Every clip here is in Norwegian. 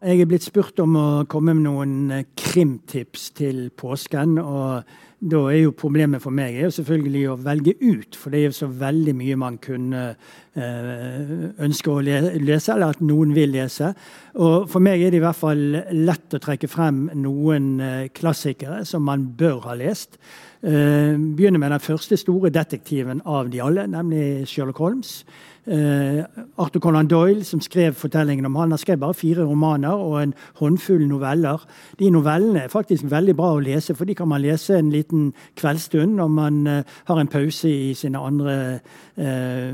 Jeg er blitt spurt om å komme med noen eh, krimtips til påsken. og da er jo Problemet for meg er jo selvfølgelig å velge ut, for det er jo så veldig mye man kunne eh, ønske å lese, eller at noen vil lese. Og For meg er det i hvert fall lett å trekke frem noen eh, klassikere som man bør ha lest. Begynner med den første store detektiven av de alle, nemlig Sherlock Holmes. Uh, Arthur Conan Doyle, som skrev fortellingen om han, har skrevet bare fire romaner og en håndfull noveller. De novellene er faktisk veldig bra å lese, for de kan man lese en liten kveldsstund når man uh, har en pause i sine andre uh,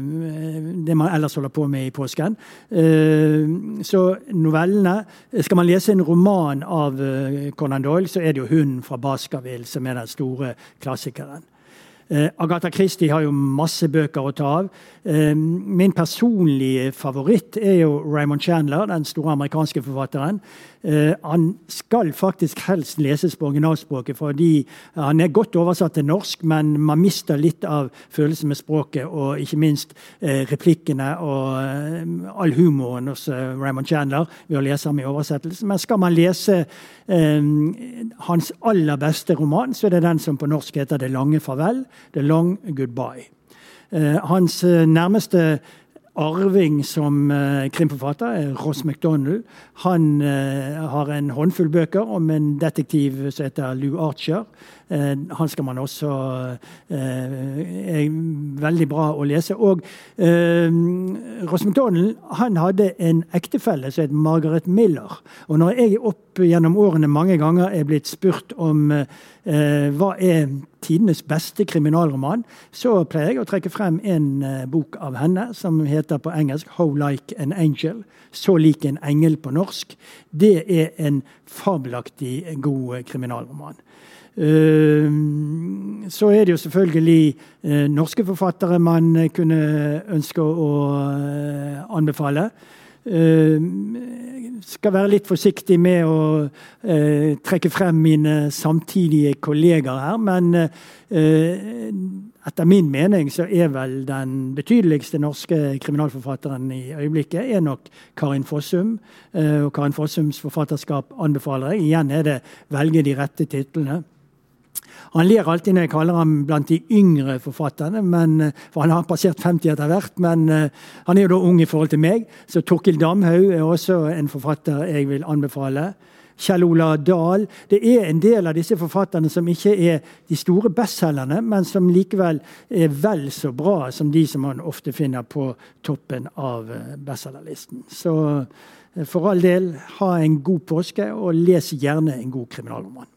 Det man ellers holder på med i påsken. så novellene Skal man lese en roman av Conan Doyle, så er det jo 'Hunden fra Baskerville' som er den store klassikeren. Uh, Agatha Christie har jo masse bøker å ta av. Uh, min personlige favoritt er jo Raymond Chandler, den store amerikanske forfatteren. Uh, han skal faktisk helst leses på originalspråket, fordi han er godt oversatt til norsk, men man mister litt av følelsen med språket, og ikke minst replikkene og all humoren hos Raymond Chandler ved å lese ham i oversettelse. Men skal man lese hans aller beste roman, så er det den som på norsk heter 'Det lange farvel'. The Long Goodbye. Eh, hans eh, nærmeste arving som uh, krimforfatter er Ross MacDonald. Han har en håndfull bøker om en detektiv som heter Lou Archer. Uh, han skal man også er veldig bra å lese. Og Ross MacDonald han hadde en ektefelle som het Margaret Miller. Og når jeg opp gjennom årene mange ganger er blitt spurt om hva er tidenes beste kriminalroman, så pleier jeg å trekke frem en bok av henne som heter på engelsk 'How Like an Angel'. Så lik en engel på norsk. Det er en fabelaktig god kriminalroman. Uh, så er det jo selvfølgelig uh, norske forfattere man kunne ønske å uh, anbefale. skal være litt forsiktig med å trekke frem mine samtidige kollegaer her, men etter min mening så er vel den betydeligste norske kriminalforfatteren i øyeblikket er nok Karin Fossum. Eh, og Karin Fossums forfatterskap anbefaler jeg. Igjen er det 'velge de rette titlene'. Han ler alltid når jeg kaller ham blant de yngre forfatterne, men, eh, for han har passert 50 etter hvert. Men uh, han er jo da ung i forhold til meg, så Torkil Damhaug er også en forfatter jeg vil anbefale. Kjell Ola Dahl. Det er en del av disse forfatterne som ikke er de store bestselgerne, men som likevel er vel så bra som de som man ofte finner på toppen av eh, bestselgerlisten. Så eh, for all del, ha en god påske, og les gjerne en god kriminalroman.